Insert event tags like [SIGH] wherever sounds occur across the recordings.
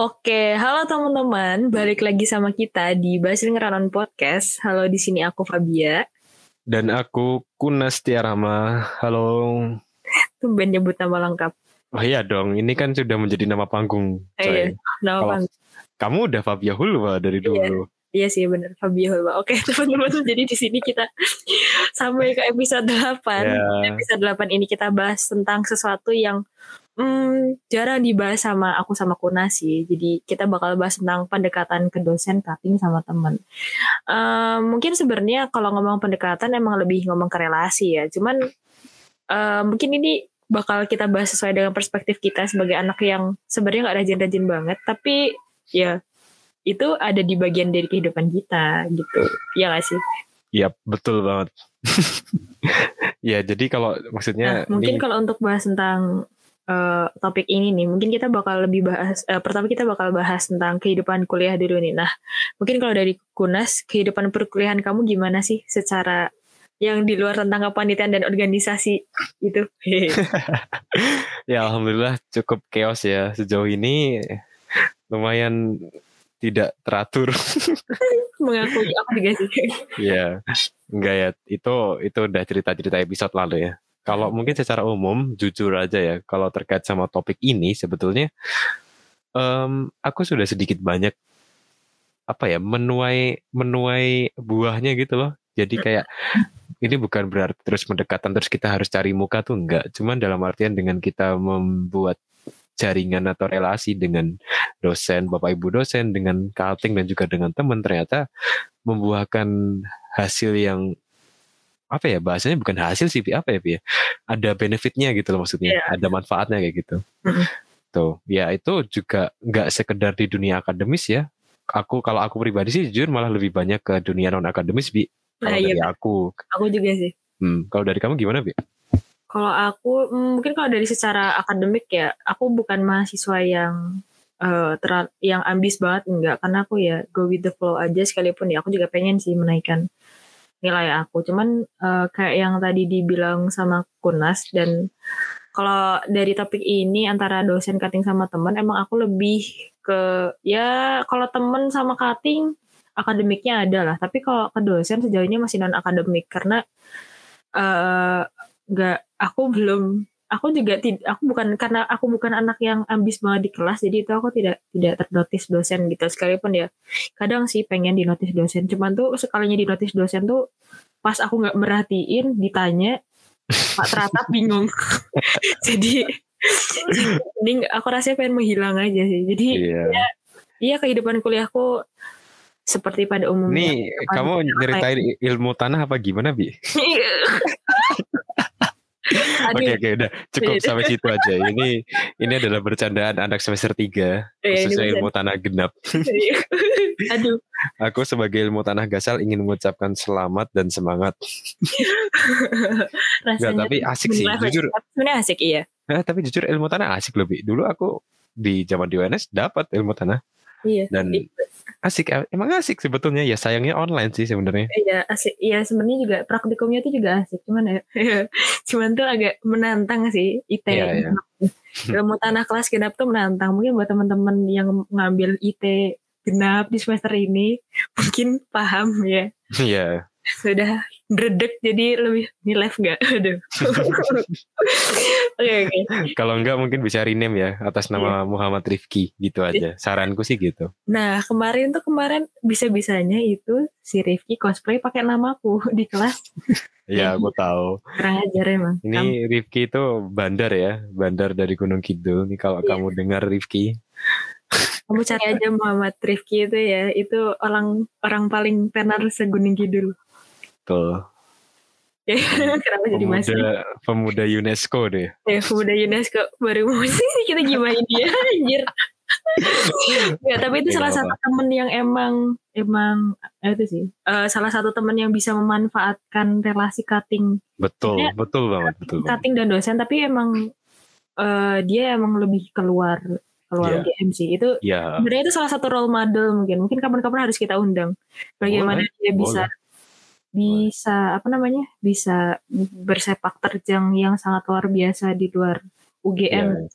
Oke, halo teman-teman, balik lagi sama kita di Basil Ngeranon Podcast. Halo, di sini aku Fabia. Dan aku Kunas Tiarama. Halo. Tumben nyebut nama lengkap. Oh iya dong, ini kan sudah menjadi nama panggung. Eh, iya, nama Kalau- panggung. Kamu udah Fabia Hulwa dari Iya. dulu. Iya sih bener, Fabio Hulwa. Oke [LAUGHS] teman-teman, jadi di sini kita sampai ke episode 8. Ya. Episode 8 ini kita bahas tentang sesuatu yang hmm, jarang dibahas sama aku sama Kunas sih. Jadi kita bakal bahas tentang pendekatan ke dosen, cutting sama teman. Eh, mungkin sebenarnya kalau ngomong pendekatan emang lebih ngomong ke relasi ya. Cuman eh, mungkin ini bakal kita bahas sesuai dengan perspektif kita sebagai anak yang sebenarnya nggak rajin-rajin banget, tapi ya itu ada di bagian dari kehidupan kita gitu. Ya gak sih? Iya, betul banget. [LAUGHS] ya, jadi kalau maksudnya Nah, mungkin ini- kalau untuk bahas tentang eh, topik ini nih, mungkin kita bakal lebih bahas. eh, pertama kita bakal bahas tentang kehidupan kuliah dulu nih. Nah, mungkin kalau dari Kunas, kehidupan perkuliahan kamu gimana sih secara yang di luar tentang kepanitiaan dan organisasi itu? [LAUGHS] ya alhamdulillah cukup chaos ya sejauh ini lumayan tidak teratur. [LAUGHS] Mengakui aku juga sih. ya, enggak ya. Itu itu udah cerita-cerita episode lalu ya. Kalau mungkin secara umum, jujur aja ya, kalau terkait sama topik ini sebetulnya em, aku sudah sedikit banyak apa ya menuai menuai buahnya gitu loh. Jadi kayak ini bukan berarti terus mendekatan terus kita harus cari muka tuh enggak. Cuman dalam artian dengan kita membuat jaringan atau relasi dengan dosen, bapak ibu dosen, dengan cutting dan juga dengan teman ternyata membuahkan hasil yang apa ya bahasanya bukan hasil sih apa ya ya? ada benefitnya gitu loh maksudnya. Iya. ada manfaatnya kayak gitu. Tuh ya itu juga nggak sekedar di dunia akademis ya. Aku kalau aku pribadi sih jujur malah lebih banyak ke dunia non akademis bi Nah, kalau iya, dari aku. Aku juga sih. hmm, kalau dari kamu gimana bi Kalau aku mm, mungkin kalau dari secara akademik ya, aku bukan mahasiswa yang eh, teral- yang ambis banget enggak. Karena aku ya go with the flow aja sekalipun ya aku juga pengen sih menaikkan nilai aku. Cuman eh, kayak yang tadi dibilang sama Kunas dan kalau dari topik ini antara dosen cutting sama teman emang aku lebih ke ya kalau temen sama cutting akademiknya ada lah tapi kalau ke dosen sejauh ini masih non akademik karena eh nggak aku belum aku juga tidak aku bukan karena aku bukan anak yang ambis banget di kelas jadi itu aku tidak tidak ternotis dosen gitu sekalipun ya. Kadang sih pengen dinotis dosen cuman tuh sekalinya dinotis dosen tuh pas aku nggak merhatiin ditanya pak teratap bingung. [LAUGHS] Jadi ini aku rasanya pengen menghilang aja sih jadi iya. iya kehidupan kuliahku seperti pada umumnya. Nih, kamu nyeritain ilmu tanah apa gimana, Bi? [LAUGHS] Oke, oke, udah cukup Iya. sampai situ aja. Ini ini adalah bercandaan anak semester 3, eh, ini khususnya ilmu tanah genap. [LAUGHS] Aduh, Aku sebagai ilmu tanah gasal ingin mengucapkan selamat dan semangat. [LAUGHS] Rasanya tapi asik sih, jujur. Sebenarnya asik iya. Nah, tapi jujur ilmu tanah asik lebih. Dulu aku di zaman di UNS dapat ilmu tanah Iya. dan asik emang asik sebetulnya ya sayangnya online sih sebenarnya. Iya asik. Iya sebenarnya juga praktikumnya tuh juga asik. Cuman ya, cuman tuh agak menantang sih IT. Iya, iya. [LAUGHS] Ilmu tanah kelas genap tuh menantang. Mungkin buat teman-teman yang ngambil IT genap di semester ini mungkin paham ya. Iya. Sudah dredek jadi lebih ini live nggak? [LAUGHS] Aduh. Oke oke. Kalau enggak mungkin bisa rename ya atas Iya. nama Muhammad Rifki gitu aja. Saranku sih gitu. Nah kemarin tuh kemarin bisa-bisanya itu si Rifki cosplay pakai namaku [LAUGHS] di kelas. Iya, aku tahu. Kurang ajar emang. Kamu- Ini Rifki itu bandar ya, bandar dari Gunung Kidul. Nih kalau Iya. kamu dengar Rifki, Kamu cari aja Muhammad Rifki itu ya, itu orang orang paling tenar segunung kidul. Tuh [LAUGHS] Kenapa jadi masih? pemuda pemuda UNESCO deh. Ya, pemuda UNESCO baru mau sih [LAUGHS] kita gimana dia anjir. ya, tapi itu Iya, salah apa. satu temen yang emang emang eh, itu sih eh, salah satu temen yang bisa memanfaatkan relasi cutting Betul, Iya. betul banget, betul banget. cutting dan dosen tapi emang eh, dia emang lebih keluar keluar Iya. UGM sih itu Ya, sebenarnya itu salah satu role model mungkin mungkin kapan-kapan harus kita undang bagaimana Boleh, dia bisa boleh. Bisa apa namanya bisa bersepak terjang yang sangat luar biasa di luar UGM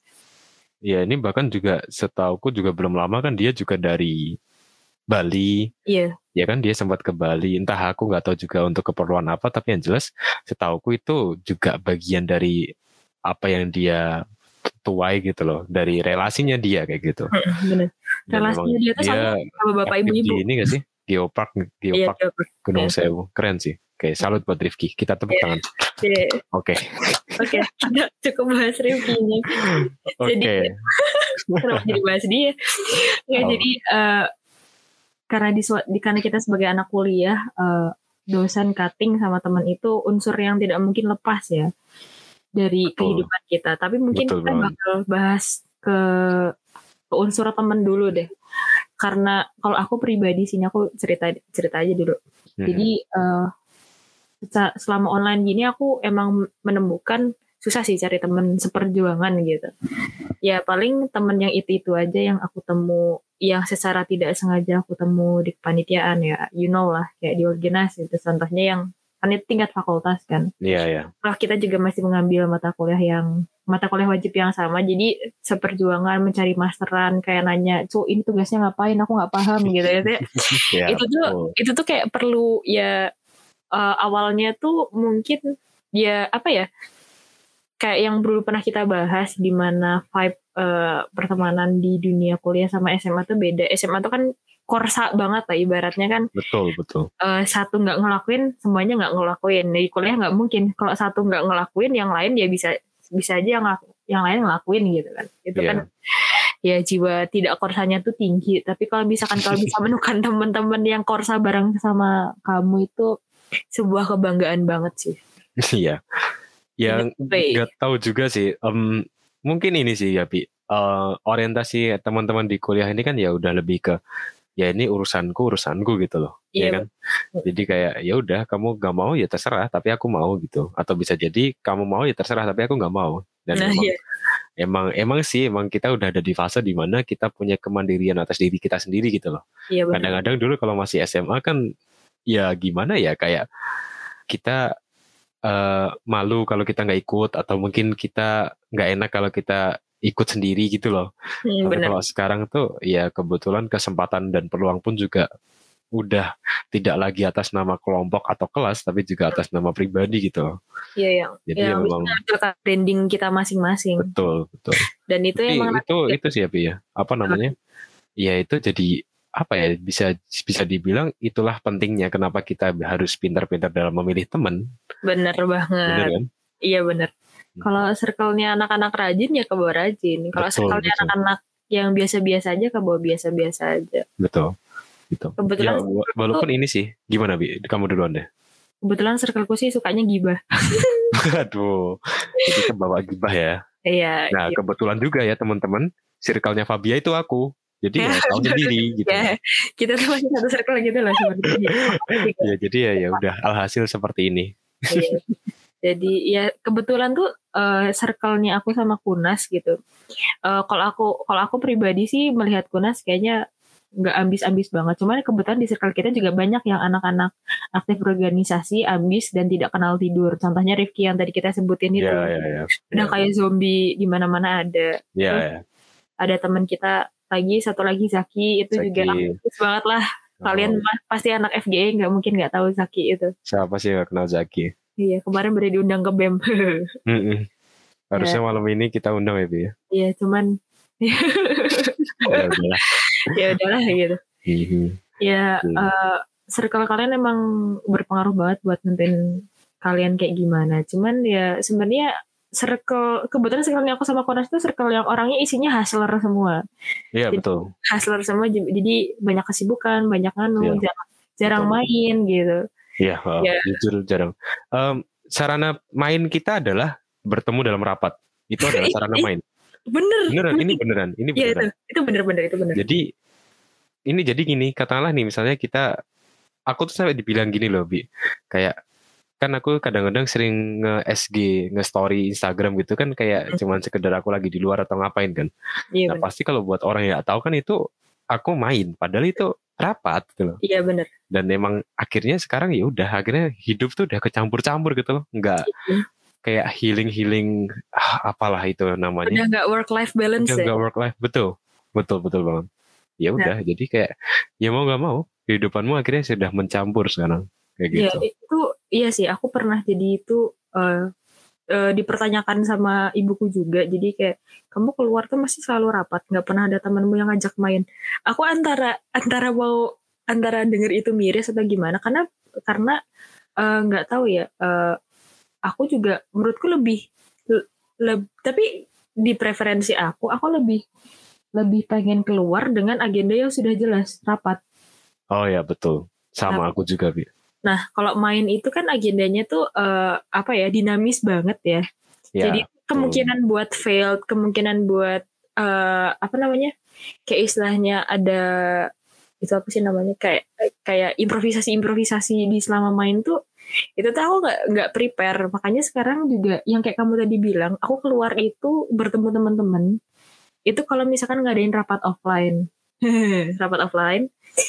Iya. ya ini bahkan juga setauku juga belum lama kan dia juga dari Bali. Iya. Ya kan dia sempat ke Bali. Entah aku nggak tahu juga untuk keperluan apa. Tapi yang jelas setauku itu juga bagian dari apa yang dia tuai gitu loh. Dari relasinya dia kayak gitu. Bener. Dan Relasinya dia tuh sama, sama bapak ibu-ibu. Ini gak sih? Geopark, Iya, Geopark Geopark. Gunung Iya. Sewu. Keren sih. Oke, salut buat Rifki. Kita tepuk Iya. tangan. Iya. Oke. Oke, kita cukup bahas reviewnya. [LAUGHS] Oke. Jadi, Kenapa jadi bahas dia? Nggak, Oh. jadi eh, karena di, di karena kita sebagai anak kuliah eh, dosen cutting sama teman itu unsur yang tidak mungkin lepas ya dari Betul. kehidupan kita. Tapi mungkin Betul kita banget. bakal bahas ke, ke unsur teman dulu deh. Karena kalau aku pribadi sini aku cerita cerita aja dulu. Mhm. Jadi seca- selama online gini aku emang menemukan susah sih cari temen seperjuangan gitu. Ya paling temen yang itu-itu aja yang aku temu yang secara tidak sengaja aku temu di kepanitiaan ya you know lah kayak di organisasi itu contohnya yang kan itu tingkat fakultas kan. Iya, iya. Kalau kita juga masih mengambil mata kuliah yang mata kuliah wajib yang sama. Jadi seperjuangan mencari masteran kayak nanya cu ini tugasnya ngapain? Aku nggak paham gitu ya Teh. [LAUGHS] Ya, itu tuh betul. itu tuh kayak perlu ya eh, awalnya tuh mungkin ya apa ya kayak yang dulu pernah kita bahas di mana vibe eh, pertemanan di dunia kuliah sama SMA tuh beda. SMA tuh kan korsa banget lah ibaratnya kan Betul, betul. eh, satu nggak ngelakuin semuanya nggak ngelakuin. Di kuliah nggak mungkin. Kalau satu nggak ngelakuin yang lain ya bisa bisa aja yang yang lain ngelakuin gitu kan itu Iya. kan ya jiwa tidak korsanya tuh tinggi tapi kalau misalkan kalau bisa [LAUGHS] menemukan teman-teman yang korsa bareng sama kamu itu sebuah kebanggaan banget sih Iya. Yang nggak tahu juga sih. em, mungkin ini sih ya, Pi. Eh, orientasi teman-teman di kuliah ini kan ya udah lebih ke ya ini urusanku urusanku gitu loh. Iya, ya kan? Jadi kayak ya udah kamu gak mau ya terserah tapi aku mau gitu. Atau bisa jadi kamu mau ya terserah tapi aku nggak mau. Dan nah emang, iya emang emang sih emang kita udah ada di fase di mana kita punya kemandirian atas diri kita sendiri gitu loh. iya Kadang-kadang dulu kalau masih SMA kan ya gimana ya kayak kita eh, malu kalau kita nggak ikut atau mungkin kita nggak enak kalau kita ikut sendiri gitu loh. Hmm, Tapi kalau sekarang tuh ya kebetulan kesempatan dan peluang pun juga udah tidak lagi atas nama kelompok atau kelas tapi juga atas nama pribadi gitu iya yang Jadi yang memang bisa menentukan branding kita masing-masing betul betul. dan itu Tapi emang itu itu sih ya Pi, ya. Apa namanya? Ya itu jadi apa ya bisa bisa dibilang itulah pentingnya kenapa kita harus pintar-pintar dalam memilih teman, bener banget bener kan? Iya bener. Kalau circle-nya anak-anak rajin ya ke bawah rajin. Kalau circle-nya anak-anak yang biasa-biasa aja ke bawah biasa-biasa aja. Betul. Gitu. Kebetulan Ya, wa- walaupun ini sih gimana Bi? Kamu duluan deh. Kebetulan circleku sih sukanya gibah. [LAUGHS] Aduh. Jadi ke bawah gibah ya. Iya. Nah, gitu. kebetulan juga ya teman-teman, circle-nya Fabia itu aku. Jadi ya tahu [LAUGHS] sendiri gitu. Ya, kita tuh masih satu circle gitu loh seperti [LAUGHS] Ya jadi ya ya udah alhasil seperti ini. Iya. Jadi ya kebetulan tuh eh, circle-nya aku sama Kunas gitu. Eh, kalau aku kalau aku pribadi sih melihat Kunas kayaknya nggak ambis-ambis banget. Cuman kebetulan di circle kita juga banyak yang anak-anak aktif organisasi, ambis dan tidak kenal tidur. Contohnya Rifki yang tadi kita sebutin itu. Ya ya ya. Udah Ya, kayak zombie di mana-mana ada. ya, ya. Ada teman kita lagi satu lagi Zaki itu juga Zaki. aktif banget lah. Kalian Oh, pasti anak FGE nggak mungkin nggak tahu Zaki itu. siapa sih yang kenal Zaki? Iya kemarin baru diundang ke BEM. [LAUGHS] Harusnya malam ini kita undang ya Bi ya. Iya cuman [LAUGHS] Ya udahlah. ya udahlah gitu. Mhm. Ya eh, circle kalian emang berpengaruh banget buat nentuin kalian kayak gimana. Cuman ya sebenarnya circle kebetulan circle aku sama Konas itu circle yang orangnya isinya hustler semua. Iya Jadi- betul. Hustler semua jadi banyak kesibukan, banyak anu, Iya. jarang, jarang Betul. main gitu. Iya, oh, Ya. jujur jarang. Em, sarana main kita adalah bertemu dalam rapat. Itu [LAUGHS] adalah sarana main. Bener. Beneran, ini beneran, ini Iya itu, beneran. itu bener-bener itu bener. Jadi ini jadi gini, katakanlah nih misalnya kita aku tuh sampai dibilang gini loh, Bi. Kayak kan aku kadang-kadang sering nge-SG, nge-story Instagram gitu kan kayak Hmm. cuman sekedar aku lagi di luar atau ngapain kan. Iya Nah, bener. pasti kalau buat orang yang nggak tahu kan itu aku main, padahal itu rapat gitu loh. Iya bener. Dan emang akhirnya sekarang ya udah akhirnya hidup tuh udah kecampur-campur gitu loh. Nggak Iya. kayak healing healing ah, apalah itu namanya udah nggak work life balance udah ya nggak work life betul betul betul banget ya udah jadi kayak ya mau nggak mau kehidupanmu akhirnya sudah mencampur sekarang kayak Iya, gitu itu iya sih aku pernah jadi itu eh eh, dipertanyakan sama ibuku juga. Jadi kayak kamu keluar tuh masih selalu rapat nggak pernah ada temanmu yang ngajak main. Aku antara antara mau antara denger itu miris atau gimana karena karena eh, nggak tahu ya eh, aku juga menurutku lebih le- le- tapi di preferensi aku aku lebih lebih pengen keluar dengan agenda yang sudah jelas rapat. Oh ya betul. Sama aku juga bi Nah, kalau main itu kan agendanya tuh eh, apa ya dinamis banget ya. ya Jadi kemungkinan buat failed, kemungkinan buat eh, apa namanya? Kayak istilahnya ada itu apa sih namanya? Kayak kayak improvisasi-improvisasi di selama main tuh itu tuh aku nggak nggak prepare. Makanya sekarang juga yang kayak kamu tadi bilang, aku keluar itu bertemu teman-teman. Itu kalau misalkan ngadain rapat offline. [LAUGHS] rapat offline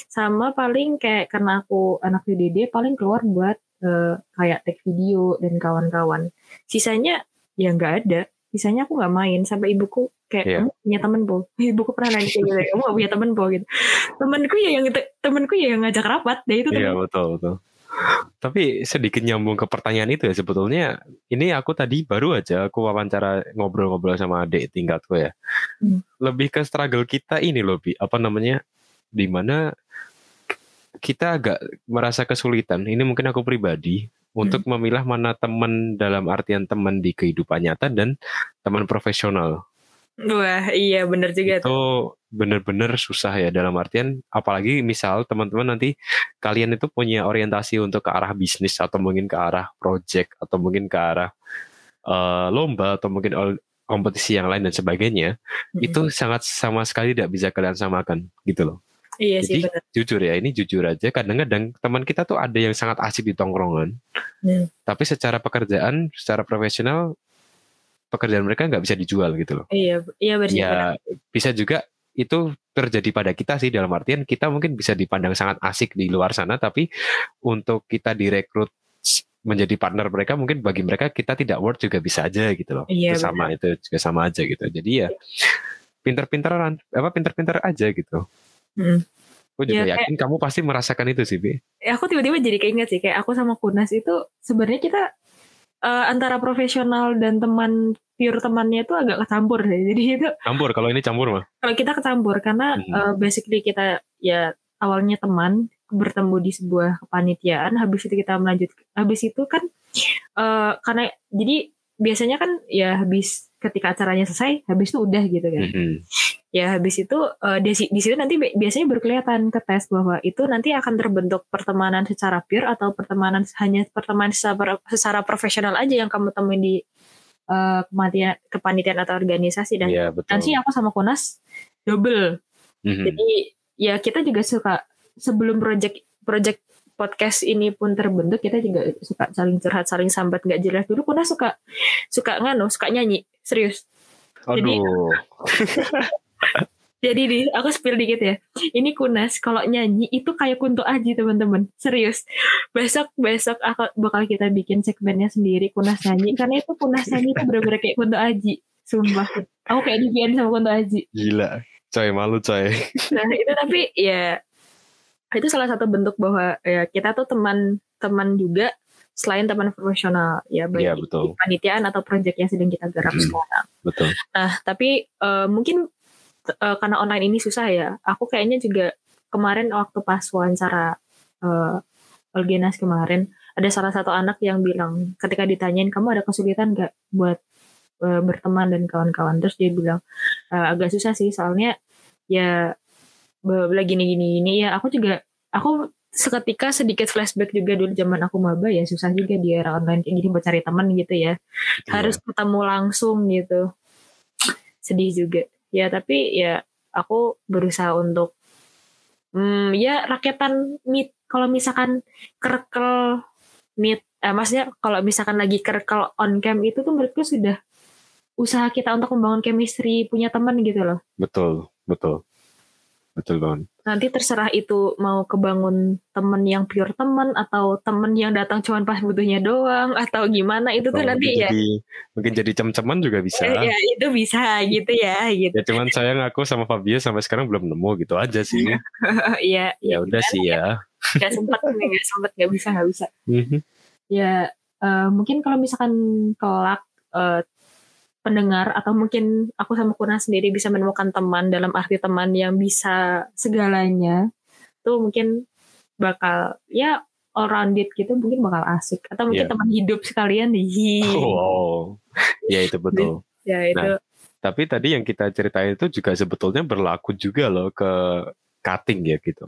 sama paling kayak karena aku anak PDD paling keluar buat eh, kayak take video dan kawan-kawan sisanya ya nggak ada sisanya aku nggak main sampai ibuku kayak Iya. kamu punya temen po [LAUGHS] ibuku pernah nanya kayak gitu kamu gak punya temen po gitu temenku ya yang temenku ya yang ngajak rapat deh itu Iya temen betul betul. Tapi sedikit nyambung ke pertanyaan itu ya sebetulnya ini aku tadi baru aja aku wawancara ngobrol-ngobrol sama adik tingkatku ya. Hmm. Lebih ke struggle kita ini loh Bi, apa namanya? Di mana kita agak merasa kesulitan. Ini mungkin aku pribadi untuk memilah mana teman dalam artian teman di kehidupan nyata dan teman profesional. wah iya bener juga tuh itu bener-bener susah ya dalam artian apalagi misal teman-teman nanti kalian itu punya orientasi untuk ke arah bisnis atau mungkin ke arah project atau mungkin ke arah eh, lomba atau mungkin kompetisi yang lain dan sebagainya Mm-mm. itu sangat sama sekali tidak bisa kalian samakan gitu loh iya sih jadi bener jujur ya ini jujur aja kadang-kadang teman kita tuh ada yang sangat asik di tongkrongan Hmm. tapi secara pekerjaan secara profesional pekerjaan mereka nggak bisa dijual gitu loh. Iya iya bener ya bisa juga itu terjadi pada kita sih dalam artian kita mungkin bisa dipandang sangat asik di luar sana tapi untuk kita direkrut menjadi partner mereka mungkin bagi mereka kita tidak worth juga bisa aja gitu loh. Iya, itu sama itu juga sama aja gitu. Jadi ya pinter-pinteran apa pinter-pinter aja gitu Mm. aku juga Ya, kayak- yakin kamu pasti merasakan itu sih Bi Eh, aku tiba-tiba jadi keinget sih kayak aku sama Kunas itu sebenarnya kita eh, antara profesional dan teman pure temannya itu agak kecampur deh. [LAUGHS] Jadi itu campur kalau ini campur mah kalau kita kecampur karena Mhm. eh, basically kita ya awalnya teman bertemu di sebuah kepanitiaan habis itu kita melanjut habis itu kan eh, karena jadi biasanya kan ya habis ketika acaranya selesai habis itu udah gitu kan. Mhm. ya habis itu eh, di, di situ nanti bi- biasanya baru kelihatan ke tes bahwa itu nanti akan terbentuk pertemanan secara pure atau pertemanan hanya pertemanan secara, secara profesional aja yang kamu temuin di eh, kematian kepanitiaan atau organisasi. Dan Iya betul. dan sih aku sama Kunas double. Mhm. jadi ya kita juga suka sebelum project project podcast ini pun terbentuk kita juga suka saling curhat saling sambat nggak jelas. Dulu Kunas suka suka nganu suka nyanyi serius jadi- aduh [LAUGHS] Jadi di, aku spill dikit ya. Ini Kunas kalau nyanyi itu kayak Kunto Aji teman-teman. Serius. Besok besok aku bakal kita bikin segmennya sendiri Kunas nyanyi karena itu Kunas nyanyi itu bener-bener kayak Kunto Aji. Sumpah. Aku kayak di sama Kunto Aji. gila coy malu coy Nah itu tapi ya itu salah satu bentuk bahwa ya kita tuh teman-teman juga selain teman profesional ya baik di betul. panitiaan atau proyek yang sedang kita garap Hmm. sekarang. betul Nah, tapi eh, mungkin eh, karena online ini susah ya. Aku kayaknya juga kemarin waktu pas wawancara eh Olgenas kemarin, ada salah satu anak yang bilang ketika ditanyain kamu ada kesulitan gak buat eh, berteman dan kawan-kawan, terus dia bilang "Eh, agak susah sih soalnya ya lagi gini gini gini ya aku juga aku seketika sedikit flashback juga dulu zaman aku maba ya susah juga di era online kayak gini buat cari teman gitu ya. Harus ketemu langsung gitu. Sedih juga. Ya tapi ya aku berusaha untuk hmm, ya rakyatan meet kalau misalkan kerkel meet eh, maksudnya kalau misalkan lagi kerkel on cam itu tuh menurutku sudah usaha kita untuk membangun chemistry punya teman gitu loh. Betul betul. Betul banget. Nanti terserah itu mau kebangun temen yang pure temen atau temen yang datang cuma pas butuhnya doang atau gimana itu tuh Oh, nanti ya. jadi, mungkin jadi cem-ceman juga bisa. Eh, Ya itu bisa gitu ya gitu. Ya cuman sayang aku sama Fabio sampai sekarang belum nemu gitu aja sih. Iya, [LAUGHS] ya udah sih ya. Gak sempat, gak sempat, gak bisa, gak bisa. Mhm. Ya eh, mungkin kalau misalkan kelak eh, pendengar atau mungkin aku sama Kuna sendiri bisa menemukan teman dalam arti teman yang bisa segalanya, tuh mungkin bakal ya all rounded gitu mungkin bakal asik atau mungkin Iya. teman hidup sekalian nih. Wow. Ya itu [LAUGHS] betul. Ya itu. Tapi tadi yang kita ceritain itu juga sebetulnya berlaku juga loh ke cutting ya gitu.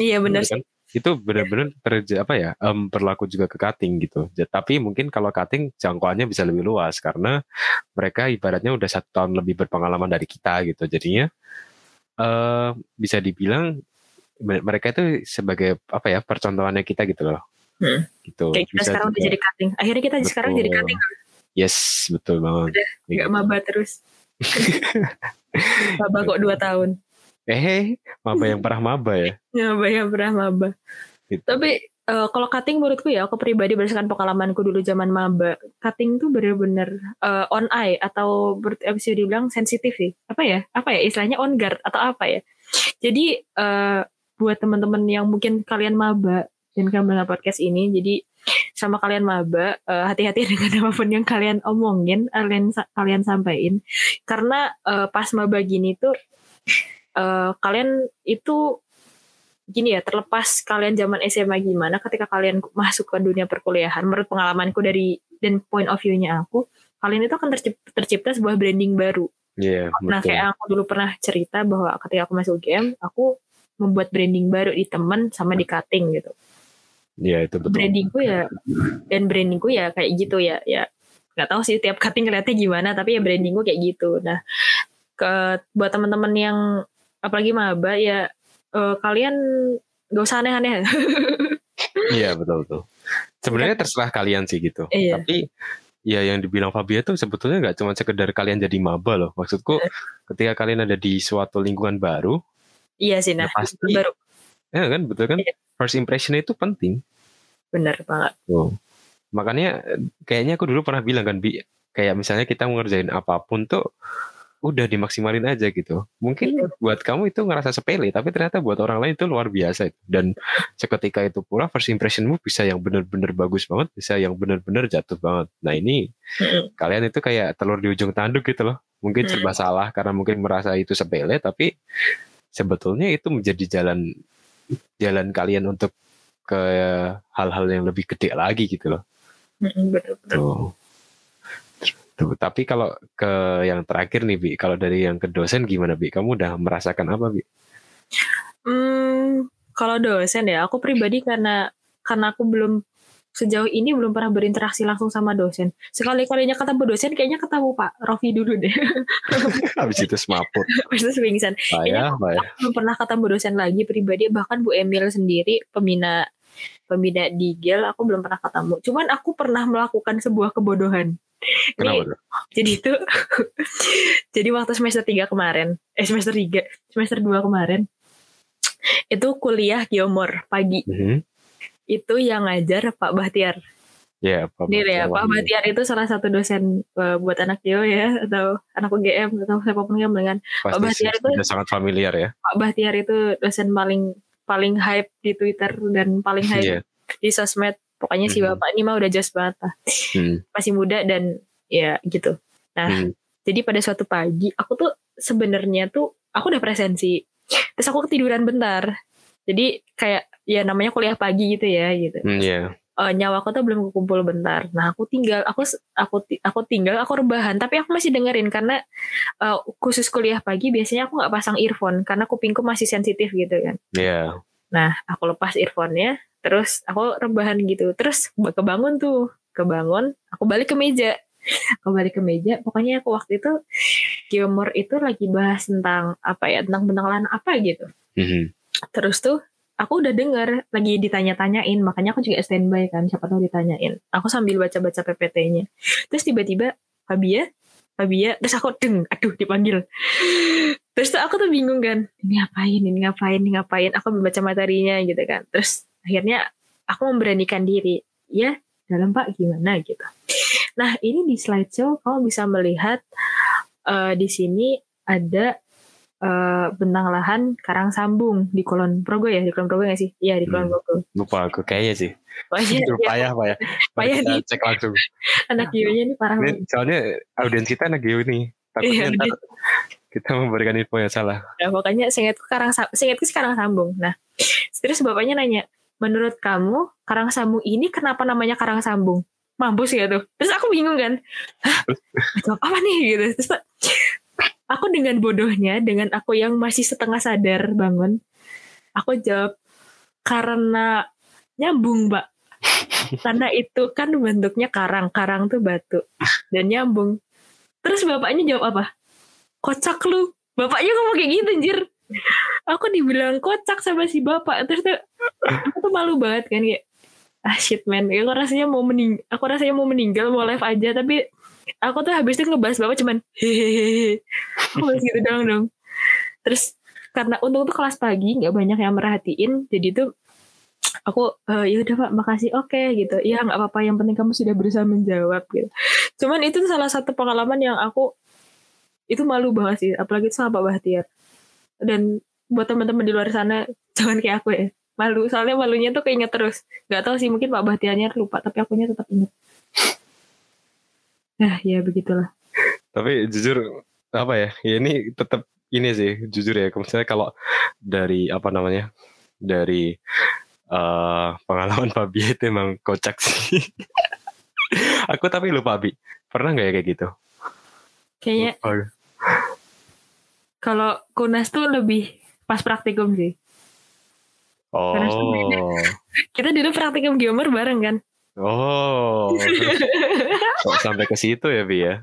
Iya benar sih. kan? Itu benar-benar terja apa ya em, berlaku juga ke cutting gitu. Tapi mungkin kalau cutting jangkauannya bisa lebih luas karena mereka ibaratnya udah satu tahun lebih berpengalaman dari kita gitu. Jadinya eh bisa dibilang me- mereka itu sebagai apa ya percontohannya kita gitu loh. Hmm. Gitu. Kayak kita Bisa sekarang udah juga- jadi cutting. Akhirnya kita sekarang jadi Betul. cutting. Yes, betul banget. Gak maba terus. [LAUGHS] maba kok dua tahun. Eh, maba yang pernah maba [LAUGHS] ya. Maba yang pernah maba. Gitu. Tapi eh, kalau cutting menurutku ya, aku pribadi berdasarkan pengalamanku dulu zaman maba, cutting tuh bener-bener eh, on eye atau ber, eh, bisa dibilang sensitif sih. Apa ya? Apa ya? Istilahnya on guard atau apa ya? Jadi eh, buat teman-teman yang mungkin kalian maba dan kalian mendengar podcast ini, jadi sama kalian maba, eh, hati-hati [LAUGHS] dengan apa pun yang kalian omongin, kalian kalian sampaikan, karena eh, pas maba gini tuh eh, kalian itu gini ya terlepas kalian zaman SMA gimana ketika kalian masuk ke dunia perkuliahan menurut pengalamanku dari dan point of view-nya aku kalian itu akan tercipta, tercipta sebuah branding baru Iya, nah betul. kayak aku dulu pernah cerita bahwa ketika aku masuk game aku membuat branding baru di temen sama di cutting gitu Iya, itu betul. brandingku ya dan brandingku ya kayak gitu ya ya nggak tahu sih tiap cutting kelihatannya gimana tapi ya brandingku kayak gitu nah ke buat teman-teman yang apalagi maba ya eh, kalian gak usah aneh-aneh [LAUGHS] Iya, betul betul. Sebenarnya terserah kalian sih gitu. Iya. Tapi ya yang dibilang Fabia tuh sebetulnya nggak cuma sekedar kalian jadi maba loh. Maksudku ketika kalian ada di suatu lingkungan baru, iya sih nah Ya, pasti. baru ya kan betul kan? Iya. First impression itu penting. bener banget Tuh. Makanya kayaknya aku dulu pernah bilang kan, Bi, kayak misalnya kita mau ngerjain apa pun tuh udah dimaksimalin aja gitu. Mungkin Iya. buat kamu itu ngerasa sepele, tapi ternyata buat orang lain itu luar biasa. Dan seketika itu pula first impressionmu bisa yang bener-bener bagus banget, bisa yang bener-bener jatuh banget. Nah ini kalian itu kayak telur di ujung tanduk gitu loh. Mungkin serba salah karena mungkin merasa itu sepele, tapi sebetulnya itu menjadi jalan jalan kalian untuk ke hal-hal yang lebih gede lagi gitu loh. Bener Tuh. Tuh, tapi kalau ke yang terakhir nih Bi, kalau dari yang ke dosen gimana Bi? Kamu udah merasakan apa Bi? Hmm, kalau dosen ya, aku pribadi karena karena aku belum sejauh ini belum pernah berinteraksi langsung sama dosen. Sekali-kalinya ketemu dosen, kayaknya ketemu Pak Rofi dulu deh. [LAUGHS] Habis itu semaput. Pingsan. Payah, payah. Aku belum pernah ketemu dosen lagi pribadi, bahkan Bu Emil sendiri pembina pembina di GEL, aku belum pernah ketemu. Cuman aku pernah melakukan sebuah kebodohan. Kenapa tuh? jadi itu [LAUGHS] jadi waktu semester 3 kemarin, eh semester 3, semester 2 kemarin itu kuliah geomor pagi. Mhm. Itu yang ngajar Pak Bahtiar. Ya, Pak Ini ya, Wahyu. Pak Bahtiar itu salah satu dosen eh, buat anak geo ya atau anak UGM atau siapa pun yang dengan Pasti Bahtiar itu- sudah sangat familiar ya. Pak Bahtiar itu dosen paling paling hype di Twitter dan paling hype Iya. di sosmed. Pokoknya si Mhm. bapak ini mah udah jos banget lah. Hmm. [LAUGHS] Masih muda dan ya gitu. Nah, Hmm. jadi pada suatu pagi aku tuh sebenarnya tuh aku udah presensi. Terus aku ketiduran bentar. Jadi kayak ya namanya kuliah pagi gitu ya gitu. Hmm, Iya. Eh, nyawa aku tuh belum kumpul bentar. Nah, aku tinggal aku aku aku tinggal aku rebahan, tapi aku masih dengerin karena eh, khusus kuliah pagi biasanya aku nggak pasang earphone karena kupingku masih sensitif gitu kan. Iya. Nah, aku lepas earphone-nya, terus aku rebahan gitu. Terus kebangun tuh, kebangun, aku balik ke meja. [LAUGHS] Aku balik ke meja, pokoknya aku waktu itu Geomor itu lagi bahas tentang apa ya, tentang penanggalan apa gitu. Mhm. Terus tuh aku udah denger lagi ditanya-tanyain, makanya aku juga standby kan, siapa tahu ditanyain. Aku sambil baca-baca PPT-nya. Terus tiba-tiba Fabia, Fabia, terus aku deng, aduh dipanggil. terus tuh aku tuh bingung kan ini ngapain ini ngapain ini ngapain aku membaca materinya gitu kan terus akhirnya aku memberanikan diri. Ya dalam pak gimana gitu. Nah ini di slideshow kamu bisa melihat uh, di sini ada uh, bentang lahan karang sambung di kolon progo ya? Di kolon progo nggak sih? Iya di kolon hmm. progo. Lupa aku kayaknya sih. Iya, iya. payah payah payah nih cek langsung. Anak geonya nih parah ini, soalnya audiens kita anak geo nih takutnya iya, ntar kita memberikan info yang salah. Ya pokoknya seingatku karang seingatku sekarang sambung. Nah terus bapaknya nanya menurut kamu karang sambung ini kenapa namanya karang sambung mampus ya tuh. Terus aku bingung kan. Hah, apa nih? Gitu. Terus aku dengan bodohnya dengan aku yang masih setengah sadar bangun aku jawab karena nyambung mbak. Karena itu kan bentuknya karang. Karang tuh batu. Dan nyambung. Terus bapaknya jawab apa? Kocak lu. Bapaknya ngomong kayak gitu anjir aku dibilang kocak sama si bapak. Terus tuh aku tuh malu banget kan kayak ah shit man. Aku rasanya mau mening aku rasanya mau meninggal mau live aja tapi aku tuh habis itu ngebahas bapak cuman hehehe. Aku gitu dong dong. Terus karena untung tuh kelas pagi nggak banyak yang merhatiin jadi tuh aku e, ya udah pak makasih oke okay, gitu. Ya nggak apa-apa yang penting kamu sudah berusaha menjawab gitu. Cuman itu salah satu pengalaman yang aku itu malu banget sih apalagi itu sama Pak Bahtiar dan buat teman-teman di luar sana [LAUGHS] jangan kayak aku ya malu soalnya malunya tuh keinget terus nggak tahu sih mungkin Pak Bahtiarnya lupa tapi akunya tetap inget Nah, ya begitulah. Tapi jujur apa ya? Ya ini tetap ini sih jujur ya. Misalnya kalau dari apa namanya? Dari uh, pengalaman [LAUGHS] Fabi itu emang kocak sih. [LAUGHS] Aku tapi lupa Bi. Pernah nggak ya kayak gitu? Kayaknya. Kalau kunas tuh lebih pas praktikum sih. Oh. [LAUGHS] Kita dulu praktikum geomer bareng kan? Oh, kok [LAUGHS] sampai ke situ ya Bi ya?